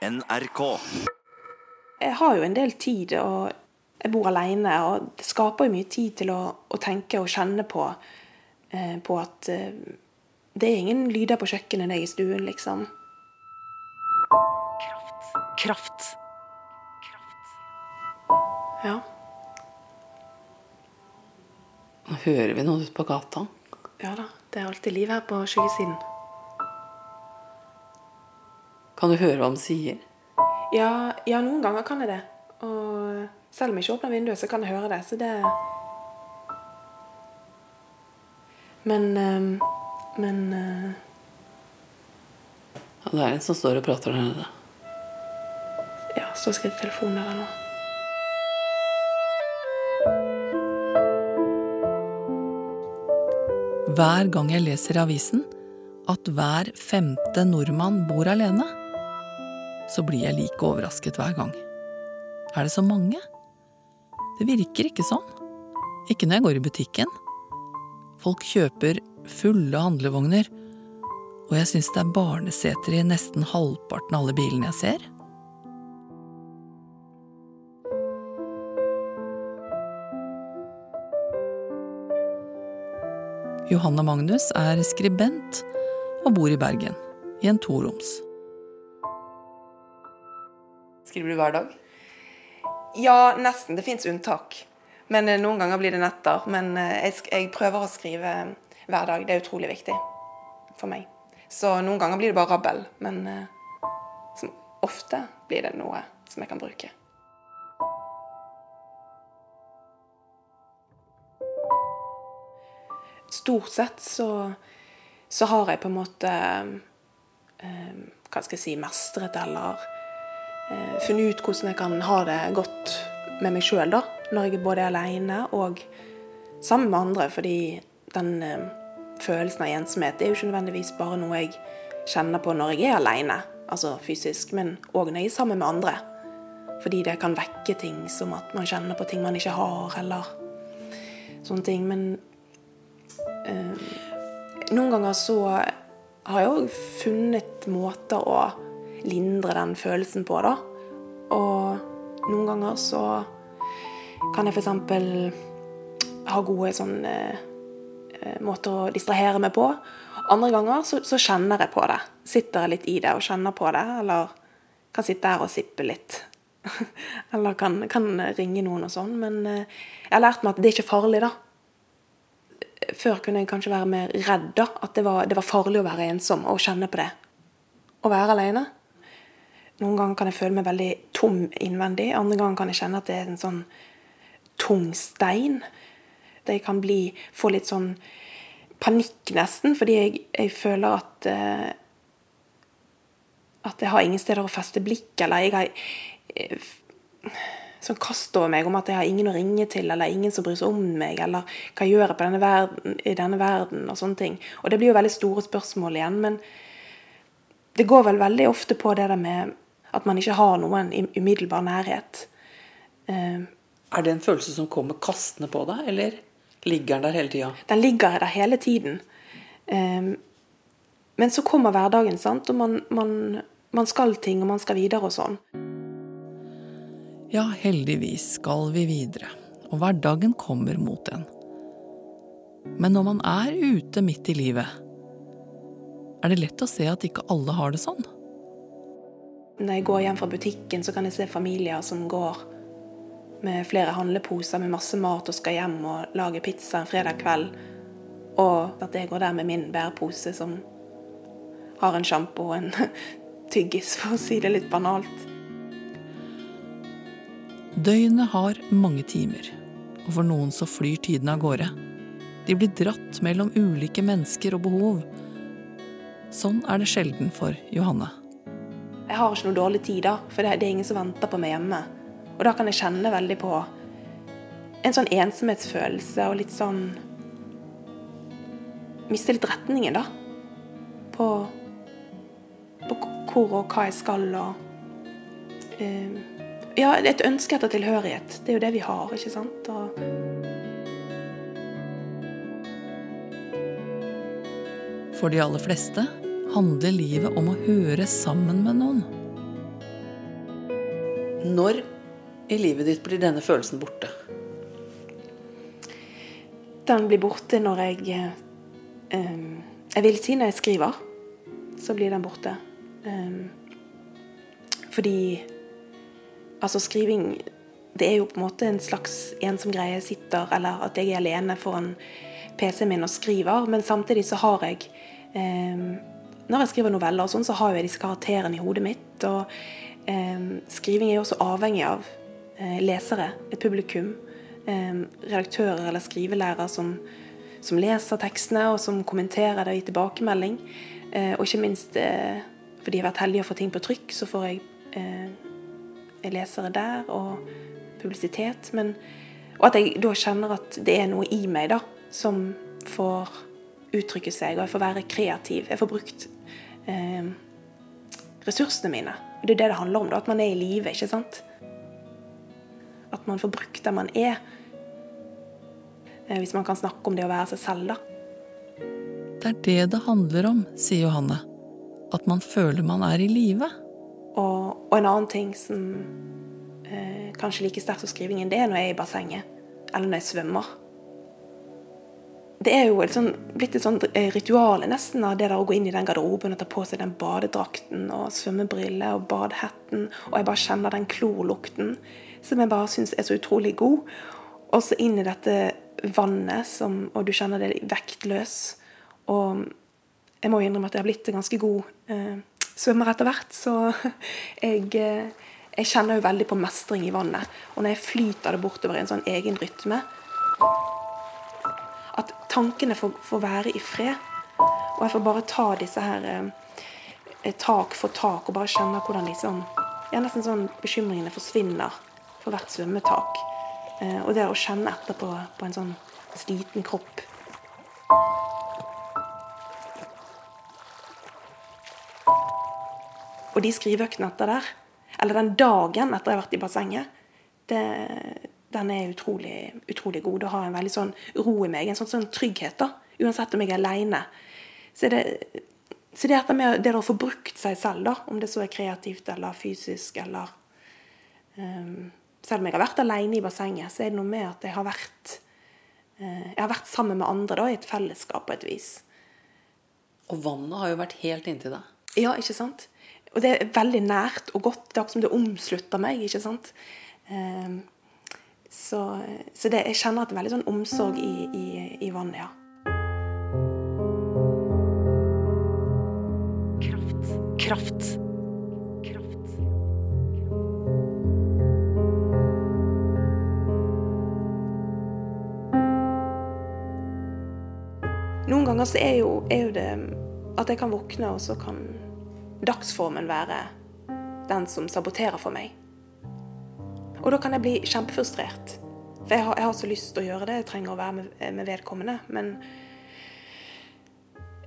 NRK. Jeg har jo en del tid, og jeg bor alene, og det skaper jo mye tid til å, å tenke og kjenne på, eh, på at eh, det er ingen lyder på kjøkkenet jeg er i stuen, liksom. Kraft. Ja. Nå hører vi noe ute på gata. ja da, det er alltid liv her på skyggesiden. Kan du høre hva han sier? Ja, ja, noen ganger kan jeg det. Og selv om jeg ikke åpner vinduet, så kan jeg høre det. Så det Men eh, Men eh, Ja, det er en som står og prater der nede. Ja, så skal jeg til telefonen der nå. Hver gang jeg leser i avisen at hver femte nordmann bor alene, så blir jeg like overrasket hver gang. Er det så mange? Det virker ikke sånn. Ikke når jeg går i butikken. Folk kjøper fulle handlevogner, og jeg syns det er barneseter i nesten halvparten av alle bilene jeg ser. Johanne Magnus er skribent og bor i Bergen, i en toroms. Skriver du hver dag? Ja, nesten. Det fins unntak. Men eh, noen ganger blir det netter. Men eh, jeg, jeg prøver å skrive hver dag. Det er utrolig viktig for meg. Så noen ganger blir det bare rabbel. Men eh, som ofte blir det noe som jeg kan bruke. Stort sett så, så har jeg på en måte eh, Hva skal jeg si Mestret eller eh, funnet ut hvordan jeg kan ha det godt med meg sjøl. Når jeg både er aleine og sammen med andre. Fordi den eh, følelsen av ensomhet er jo ikke nødvendigvis bare noe jeg kjenner på når jeg er aleine, altså fysisk, men òg når jeg er sammen med andre. Fordi det kan vekke ting som at man kjenner på ting man ikke har, eller sånne ting. Men eh, noen ganger så har jeg òg funnet måter å lindre den følelsen på, da. Og noen ganger så kan jeg f.eks. ha gode sånn eh, eh, måter å distrahere meg på. Andre ganger så, så kjenner jeg på det. Sitter jeg litt i det og kjenner på det. Eller kan sitte her og sippe litt. eller kan, kan ringe noen og sånn. Men eh, jeg har lært meg at det er ikke farlig, da. Før kunne jeg kanskje være mer redd, da. At det var, det var farlig å være ensom og kjenne på det. Å være alene. Noen ganger kan jeg føle meg veldig tom innvendig. Andre ganger kan jeg kjenne at det er en sånn tung stein. Det kan bli, få litt sånn panikk nesten, fordi jeg, jeg føler at eh, At jeg har ingen steder å feste blikk, eller jeg har eh, sånn kast over meg om at jeg har ingen å ringe til, eller ingen som bryr seg om meg, eller hva gjør jeg på denne verden, i denne verden, og sånne ting. Og det blir jo veldig store spørsmål igjen, men det går vel veldig ofte på det der med at man ikke har noen i umiddelbar nærhet. Eh, Er det en følelse som kommer kastende på deg, eller ligger den der hele tida? Den ligger der hele tiden. Eh, men så kommer hverdagen, sant, og man, man, man skal ting, og man skal videre og sånn. Ja, heldigvis skal vi videre, og hverdagen kommer mot en. Men når man er ute midt i livet, er det lett å se at ikke alle har det sånn. Når jeg går hjem fra butikken, så kan jeg se familier som går med flere handleposer med masse mat og skal hjem og lage pizza en fredag kveld. Og at jeg går der med min bærepose som har en sjampo og en tyggis, for å si det litt banalt. Døgnet har mange timer, og for noen så flyr tiden av gårde. De blir dratt mellom ulike mennesker og behov. Sånn er det sjelden for Johanne. Jeg har ikke noe dårlig tid, da, for det, det er ingen som venter på meg hjemme. Og da kan jeg kjenne veldig på en sånn ensomhetsfølelse og litt sånn Miste litt retningen, da. På, på hvor og hva jeg skal og eh, Ja, et ønske etter tilhørighet. Det er jo det vi har, ikke sant? Og, For de aller fleste handler livet om å høre sammen med noen. Når i livet ditt blir denne følelsen borte? Den blir borte når jeg um, Jeg vil si når jeg skriver, så blir den borte. Um, fordi Altså, skriving Det er jo på en måte en slags ensom greie. Jeg sitter, eller at jeg er alene foran PC-en min og skriver, men samtidig så har jeg um, Når jeg skriver noveller og sånn, så har jeg disse karakterene i hodet mitt. Og skriving er jo også avhengig av eh, lesere, et publikum redaktører eller skrivelærere som, som, leser tekstene, og som kommenterer det i tilbakemelding. Eh, og ikke minst eh, fordi jeg har vært heldig å få ting på trykk, så får jeg eh, lesere der, og publisitet. Men, og at jeg da kjenner at det er noe i meg da, som får uttrykke seg, og jeg får være kreativ. Jeg får brukt eh, ressursene mine. Det er det det handler om, da, at man er i live, ikke sant? At man får brukt det man er. Eh, hvis man kan snakke om det å være seg selv, da. Det er det det handler om, sier Johanne. At man føler man er i live. Og, og, en annen ting som eh, kanskje like sterkt som skrivingen, det er når jeg er i bassenget. Eller når jeg svømmer. Det er jo et sånn, blitt et sånt eh, ritual nesten av det der å gå inn i den garderoben og ta på seg den badedrakten og svømmebriller og badehetten, og jeg bare kjenner den klorlukten som jeg bare syns er så utrolig god. Og så inn i dette vannet, som, og du kjenner det vektløs. Og jeg må innrømme at jeg har blitt ganske god eh, svømmer etter hvert, så jeg, eh, jeg kjenner jo veldig på mestring i vannet. Og når jeg flyter det bortover i en sånn egen rytme tankene får, får være i fred. Og jeg får bare ta disse her eh, tak for tak og bare kjenne hvordan liksom ja, Nesten sånn bekymringene forsvinner for hvert svømmetak. Eh, og det å kjenne etterpå på en sånn sliten kropp Og de skriveøktene etter der, eller den dagen etter jeg har vært i bassenget, det, den er utrolig, utrolig god. Det har en veldig sånn ro i meg, en sånn, sånn trygghet. da, Uansett om jeg er aleine. Så, det, så det, med, det å få brukt seg selv, da, om det så er kreativt eller fysisk eller um, selv om jeg har vært alene i bassenget, så er det noe med at jeg har vært, uh, jeg har vært sammen med andre da, i et fellesskap på et vis. Og vannet har jo vært helt inntil deg. Ja, ikke sant? Og det er veldig nært og godt. Det er akkurat som det omslutter meg. ikke sant? Ehm, så, så det, jeg kjenner at det er veldig sånn omsorg i, i, i vannet, ja. Kraft. Kraft. ganger så er jo, er jo, det at jeg kan våkne, og så kan dagsformen være den som saboterer for meg. Og da kan jeg bli kjempefrustrert. For jeg har, jeg har så lyst til å gjøre det, jeg trenger å være med, med vedkommende. Men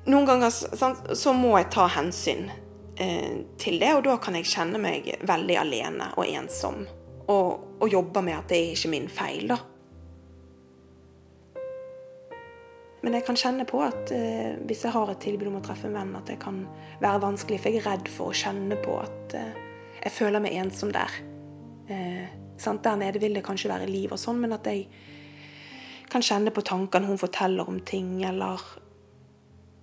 noen ganger så, så må jeg ta hensyn eh, til det, og da kan jeg kjenne meg veldig alene og ensom. Og, og jobbe med at det er ikke min feil, da. Men jeg kan kjenne på at eh, hvis jeg har et tilbud om å treffe en venn, at det kan være vanskelig. For jeg er redd for å kjenne på at eh, jeg føler meg ensom der. Eh, der nede vil det kanskje være liv og sånn, men at jeg kan kjenne på tankene hun forteller om ting, eller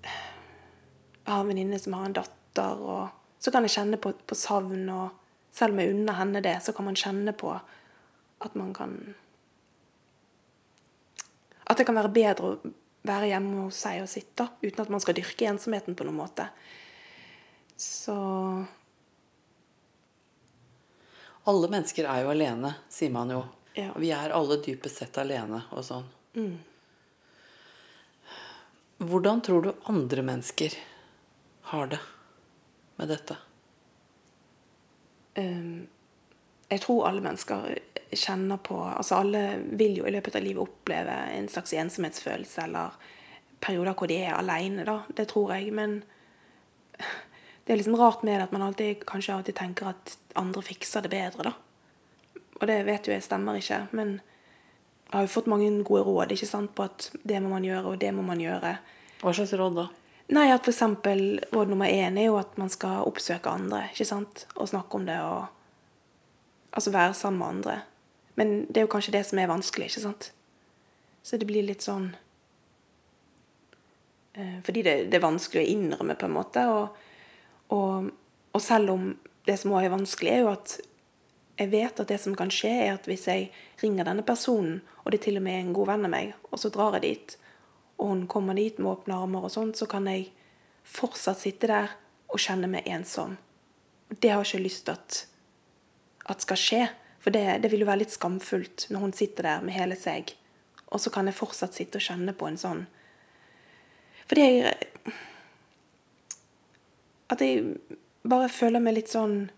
Jeg har en venninne som har en datter, og så kan jeg kjenne på, på savn. Og selv om jeg unner henne det, så kan man kjenne på at man kan At det kan være bedre å være hjemme hos seg og sitte, uten at man skal dyrke ensomheten på noen måte. Så Alle mennesker er jo alene, sier man jo. Ja. Vi er alle dypest sett alene og sånn. Mm. Hvordan tror du andre mennesker har det med dette? Um, jeg tror alle mennesker kjenner på Altså alle vil jo i løpet av livet oppleve en slags ensomhetsfølelse eller perioder hvor de er alene, da. Det tror jeg. Men det er liksom rart med det at man alltid, kanskje alltid tenker at andre fikser det bedre, da. Og det vet jo jeg stemmer ikke. Men jeg har jo fått mange gode råd ikke sant, på at det må man gjøre, og det må man gjøre. Hva slags råd da? Nei, at f.eks. råd nummer én er jo at man skal oppsøke andre ikke sant? og snakke om det. og Altså være sammen med andre. Men det er jo kanskje det som er vanskelig, ikke sant? Så det blir litt sånn eh, Fordi det, det, er vanskelig å innrømme, på en måte. Og, og, og selv om det som også er vanskelig, er jo at jeg vet at det som kan skje, er at hvis jeg ringer denne personen, og det til og med er en god venn av meg, og så drar jeg dit, og hun kommer dit med åpne armer og sånt, så kan jeg fortsatt sitte der og kjenne meg ensom. Det har jeg ikke lyst til at, at skal skje. For det, det, vil jo være litt skamfullt når hun sitter der med hele seg, og så kan jeg fortsatt sitte og kjenne på en sånn Fordi jeg At jeg bare føler meg litt sånn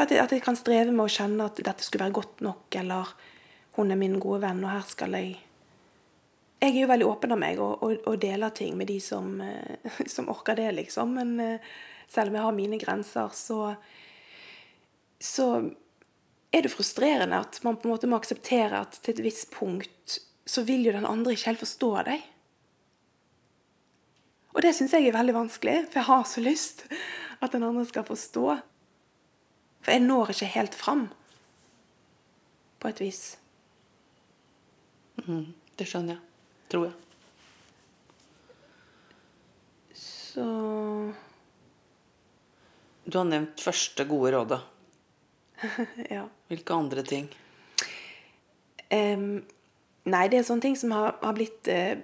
at jeg, at jeg, kan streve med å kjenne at dette skulle være godt nok, eller hun er min gode venn, og her skal jeg Jeg er jo veldig åpen av meg og, og, og deler ting med de som, eh, som, orker det, liksom. Men eh, selv om jeg har mine grenser, så, så er det frustrerende at man på en måte må akseptere at til et visst punkt så vil jo den andre ikke helt forstå deg. Og det syns jeg er veldig vanskelig, for jeg har så lyst at den andre skal forstå. For jeg når ikke helt fram, på et vis. Mm, det skjønner jeg. Tror jeg. Så Du har nevnt første gode rådet. ja. Hvilke andre ting? Um, nei, det er sånne ting som har, har blitt uh,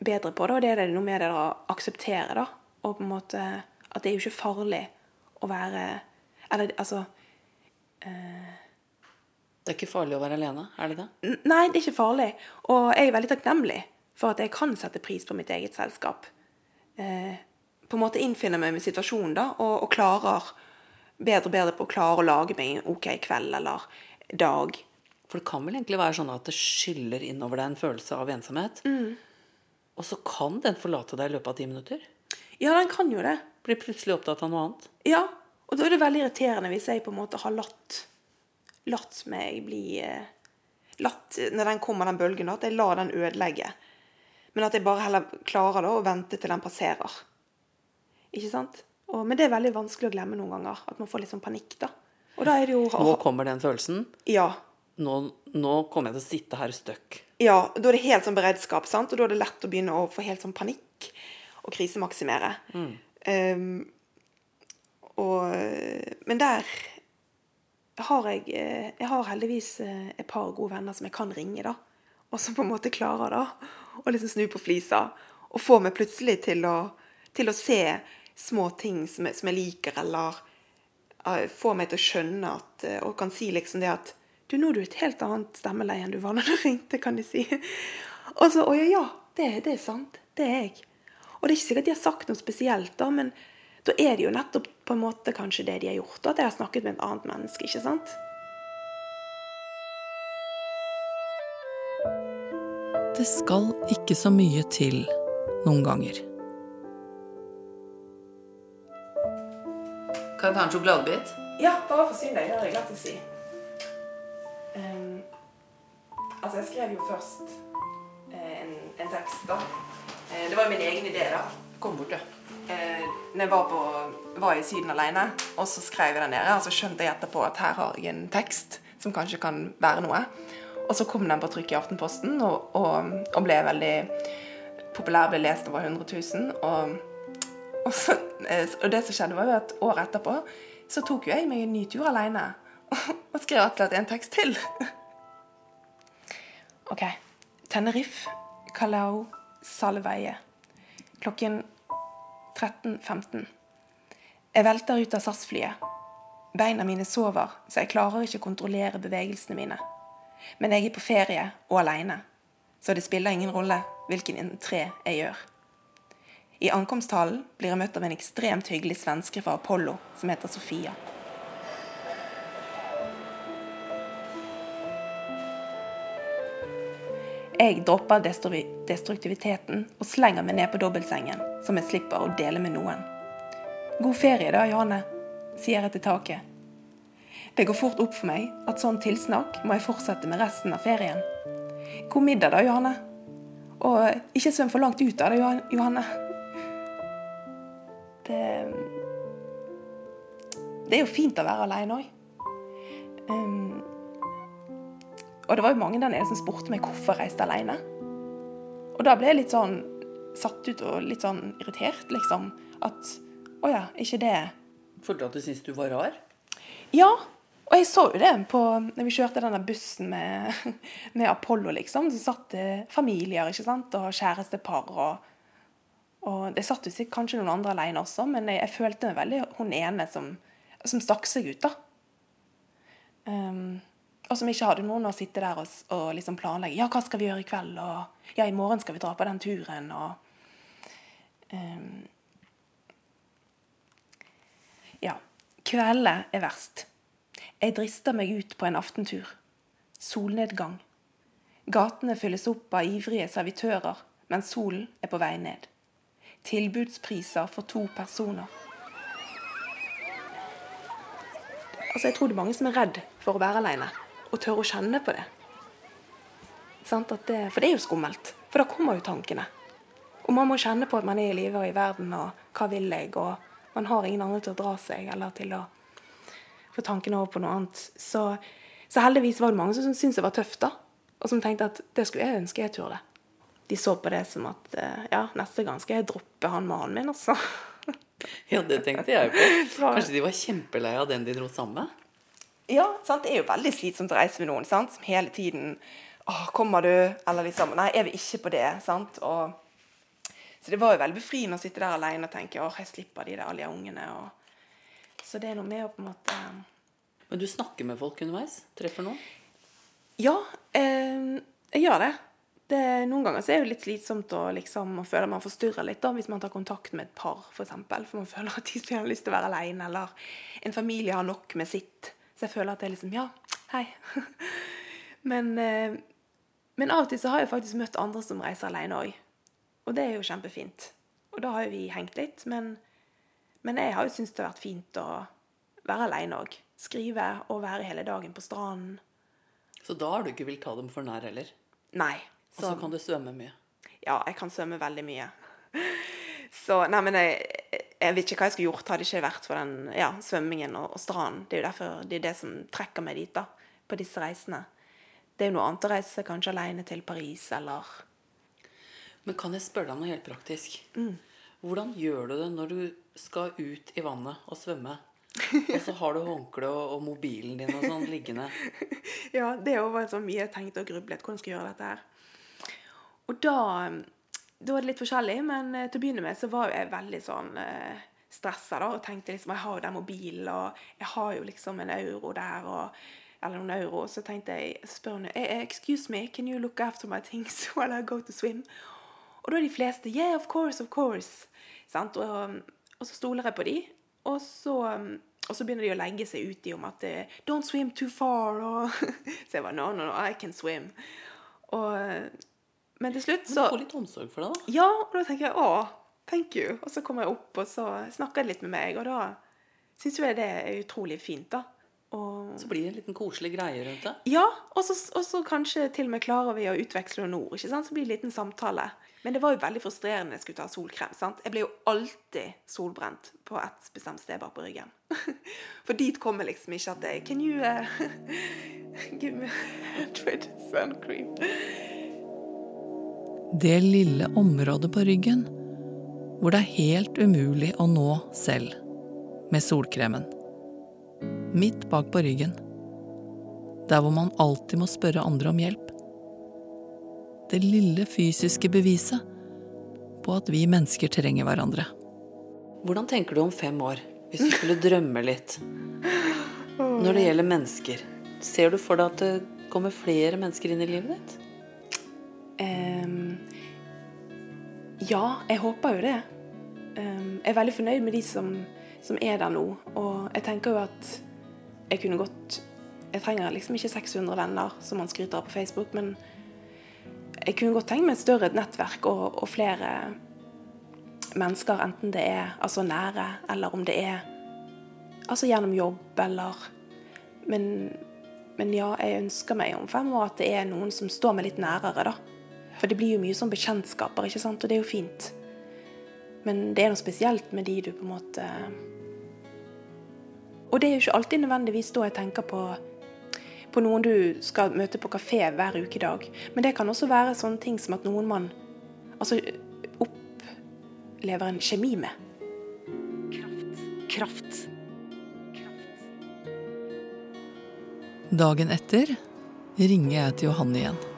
bedre på det, og det er det noe med det å akseptere, da. Og på en måte at det er jo ikke farlig å være Eller altså eh, Det er ikke farlig å være alene, er det det? Nei, det er ikke farlig. Og jeg er veldig takknemlig for at jeg kan sette pris på mitt eget selskap. Eh, på en måte innfinne meg med situasjonen da, og, og klarer bedre og bedre på å klare å lage meg en OK kveld eller dag. For det kan vel egentlig være sånn at det skyller innover deg en følelse av ensomhet? Mm. Og så kan den forlate deg i løpet av ti minutter? Ja, den kan jo det. Blir plutselig opptatt av noe annet? Ja, og da er det veldig irriterende hvis jeg på en måte har latt, latt meg bli eh, Latt når den kommer, den bølgen, at jeg lar den ødelegge. Men at jeg bare heller klarer da, å vente til den passerer. Ikke sant? Og, men det er veldig vanskelig å glemme noen ganger. At man får litt sånn panikk, da. Og da er det jo Nå kommer den følelsen? Ja. Nå, nå kommer jeg til å sitte her støkk. Ja, da er det helt sånn beredskap, sant? og da er det lett å begynne å få helt sånn panikk og krisemaksimere. Mm. Um, og, men der har jeg Jeg har heldigvis eh, et par gode venner som jeg kan ringe, da. Og som på en måte klarer da å liksom snu på flisa. Og få meg plutselig til å, til å se små ting som jeg, som jeg liker, eller uh, få meg til å skjønne at Og kan si liksom det at Du, nå er du et helt annet stemmeleie enn du var når du ringte, kan de si. Og så Å ja, ja, det, det, er sant. Det er jeg. Og det er ikke sikkert de har sagt noe spesielt, da, men da er det jo nettopp på en måte kanskje det de har gjort. At jeg har snakket med et annet menneske, ikke sant? Det skal ikke så mye til noen ganger. Kan jeg ta en sjokoladebit? Ja, bare forsyn deg. Det har jeg glemt å si. Altså, jeg skrev jo først uh, en, en, tekst, da. Uh, det var jo min egen idé, da. Kom bort. Uh, når jeg var, på, var i Syden alene, og så skrev jeg den nede, og så skjønte jeg etterpå at her har jeg en tekst som kanskje kan være noe. Og så kom den på trykk i Aftenposten og, og, og ble veldig populær, ble lest over 100 000. Og og, så, eh, og, det som skjedde, var jo at året etterpå så tok jo jeg meg en ny tur alene. Og skrev rett en tekst til. OK. Tenerife, Calao, Salveie. Klokken 13.15. Jeg velter ut av SAS-flyet. Beina mine sover, så jeg klarer ikke å kontrollere bevegelsene mine. Men jeg er på ferie og aleine, så det spiller ingen rolle hvilken entré jeg gjør. I ankomsthallen blir jeg møtt av en ekstremt hyggelig svenske fra Apollo som heter Sofia. Jeg dropper destruktiviteten og slenger meg ned på dobbeltsengen, som jeg slipper å dele med noen. God ferie da, Johanne, sier jeg til taket. Det går fort opp for meg at sånn tilsnakk må jeg fortsette med resten av ferien. God middag da, Johanne. Og ikke svøm for langt ut av det, Johanne. Det det er jo fint å være alene òg. Um, og det var jo mange der nede som spurte meg hvorfor jeg reiste alene. Og da ble jeg litt sånn satt ut og litt sånn irritert, liksom. At å ja, ikke det Følte du at du syntes du var rar? Ja, og jeg så jo det på når vi kjørte denne bussen med, med Apollo, liksom. Så satt det familier ikke sant, og kjærestepar. Og, og det satt jo sikkert kanskje noen andre alene også, men jeg, jeg følte meg veldig hun ene som, som stakk seg ut, da. Um, og som ikke hadde noen å sitte der og, og liksom planlegge. Ja, hva skal vi gjøre i kveld? Og ja, i morgen skal vi dra på den turen. Og um, Ja. Kveldene er verst. Jeg drister meg ut på en aftentur. Solnedgang. Gatene fylles opp av ivrige servitører, mens solen er på vei ned. Tilbudspriser for to personer. Altså, Jeg tror det er mange som er redd for å være alene, og tør å kjenne på det. det. For det er jo skummelt. For da kommer jo tankene. Og man må kjenne på at man er i live og i verden, og hva vil jeg? Og man har ingen andre til å dra seg, eller til å få tankene over på noe annet. Så, så heldigvis var det mange som syntes det var tøft, da. Og som tenkte at det skulle jeg ønske jeg turde. De så på det som at eh, ja, neste gang skal jeg droppe han mannen min, altså. Ja, det tenkte jeg på. Kanskje de var kjempelei av den de dro sammen med? Ja, sant? det er jo veldig slitsomt å reise med noen sant? som hele tiden Åh, kommer du? Eller liksom Nei, er vi ikke på det? sant? Og, så det var jo veldig befriende å sitte der alene og tenke åh, jeg slipper de der alle de ungene. Og, så det er noe med å på en måte Men du snakker med folk underveis? Treffer noen? Ja, eh, jeg gjør det det, noen ganger så er det litt slitsomt å liksom, man føler man forstyrrer litt da, hvis man tar kontakt med et par, f.eks. For, eksempel, for man føler at de har lyst til å være alene, eller en familie har nok med sitt. Så jeg føler at det er liksom Ja, hei. men, eh, men, av og til så har jeg faktisk møtt andre som reiser alene òg. Og det er jo kjempefint. Og da har jo vi hengt litt. Men, men jeg har jo syntes det har vært fint å være alene òg. Skrive og være hele dagen på stranden. Så da har du ikke villet ta dem for nær heller? Nei. Og så kan du svømme mye? Ja, jeg kan svømme veldig mye. Så nei, men jeg, jeg vet ikke hva jeg skulle gjort hadde det ikke vært for den ja, svømmingen og, og stranden. Det er jo derfor det er det som trekker meg dit, da, på disse reisene. Det er jo noe annet å reise kanskje alene til Paris eller Men kan jeg spørre deg noe helt praktisk? Mm. Hvordan gjør du det når du skal ut i vannet og svømme? og så har du håndkle og, og, mobilen din og sånn liggende. ja, det var så mye jeg tenkte og grublet. Hvordan skal jeg gjøre dette her? Og da, da var det litt forskjellig, men eh, til å begynne med så var jeg veldig sånn eh, stressa da, og tenkte liksom Jeg har jo den mobilen, og jeg har jo liksom en euro der, og eller noen euro. Så tenkte jeg spør hun eh, eh, Excuse me, can you look after my things while I go to swim? Og da er de fleste Yeah, of course, of course. Og, og så stoler jeg på de, og så, og så begynner de å legge seg uti om at Don't swim too far. Og så jeg bare No, no, no, I can swim. Og men til slutt så Du får litt omsorg for det, da? Ja, og da tenker jeg å, thank you. Og så kommer jeg opp, og så snakker de litt med meg, og da syns jeg det er utrolig fint, da. Og... Så blir det en liten koselig greie rundt det? Ja, og så kanskje til og med klarer vi å utveksle noen ord. ikke sant? Så blir det en liten samtale. Men det var jo veldig frustrerende jeg skulle ta solkrem. sant? Jeg ble jo alltid solbrent på et bestemt sted bare på ryggen. For dit kommer liksom ikke at jeg Can you uh, give me a sun cream? Det lille området på ryggen hvor det er helt umulig å nå selv med solkremen. Midt bak på ryggen. Der hvor man alltid må spørre andre om hjelp. Det lille fysiske beviset på at vi mennesker trenger hverandre. Hvordan tenker du om fem år, hvis du skulle drømme litt? Når det gjelder mennesker, ser du for deg at det kommer flere mennesker inn i livet ditt? Um, ja, jeg håper jo det. Um, jeg er veldig fornøyd med de som, som, er der nå. Og jeg tenker jo at jeg kunne godt Jeg trenger liksom ikke 600 venner, som man skryter av på Facebook, men jeg kunne godt tenkt meg et større nettverk og, og, flere mennesker, enten det er altså nære, eller om det er altså gjennom jobb, eller men, men ja, jeg ønsker meg om fem år at det er noen som står meg litt nærere, da. For det blir jo mye sånn bekjentskaper, ikke sant? og det er jo fint. Men det er noe spesielt med de du på en måte Og det er jo ikke alltid nødvendigvis da jeg tenker på, på noen du skal møte på kafé hver ukedag. Men det kan også være sånne ting som at noen man altså, opplever en kjemi med. Kraft. Dagen etter ringer jeg til Johanne igjen.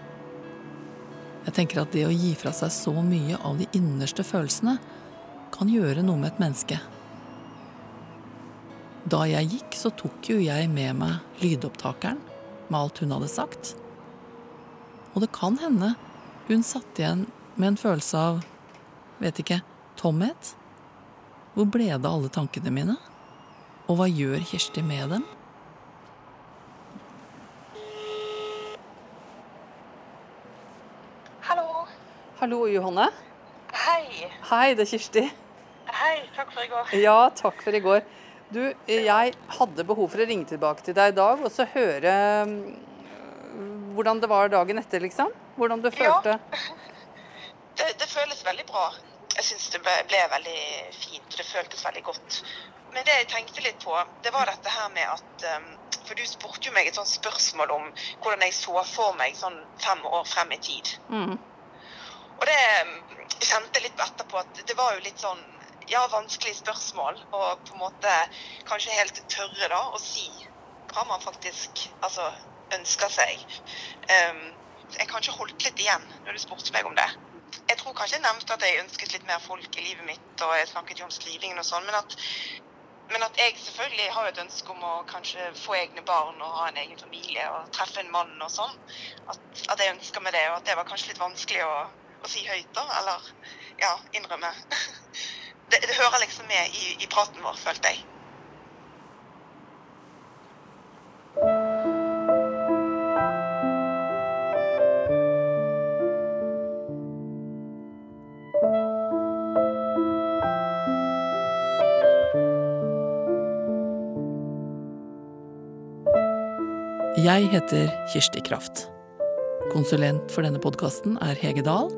Jeg tenker at det å gi fra seg så mye av de innerste følelsene kan gjøre noe med et menneske. Da jeg gikk, så tok jo jeg med meg lydopptakeren med alt hun hadde sagt. Og det kan hende hun satt igjen med en følelse av, vet ikke, tomhet. Hvor ble det av alle tankene mine? Og hva gjør Kjersti med dem? Hallo. Hallo, Johanne. Hei. Hei, det er Kirsti. Hei, takk for i går. Ja, takk for i går. Du, jeg hadde behov for å ringe tilbake til deg i dag og så høre mm, hvordan det var dagen etter, liksom. Hvordan du Ja. følte. Det, det føles veldig bra. Jeg syns det ble, ble veldig fint, og det føltes veldig godt. Men det jeg tenkte litt på, det var dette her med at um, For du spurte jo meg et sånt spørsmål om hvordan jeg så for meg sånn fem år frem i tid. Mm. Og det kjente jeg litt på etterpå at det var jo litt sånn ja, vanskelige spørsmål. Og på en måte kanskje helt tørre da å si hva man faktisk altså, ønsker seg. Um, jeg kanskje holdt litt igjen når du spurte meg om det. Jeg tror kanskje jeg nevnte at jeg ønsket litt mer folk i livet mitt, og jeg snakket jo om skrivingen og sånn, men at, men at jeg selvfølgelig har et ønske om å kanskje få egne barn og ha en egen familie og treffe en mann og sånn. At, at jeg ønsker meg det, og at det var kanskje litt vanskelig å, å si høyt, da. Eller ja, innrømme. Det, det hører liksom med i, i praten vår, følte jeg. Jeg heter Kirsti Kraft. Konsulent for denne podkasten er Hege Dahl,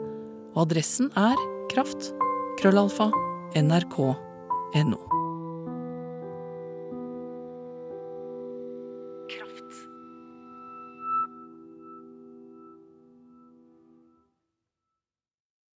og adressen er kraft. Krøllalfa. NRK.no.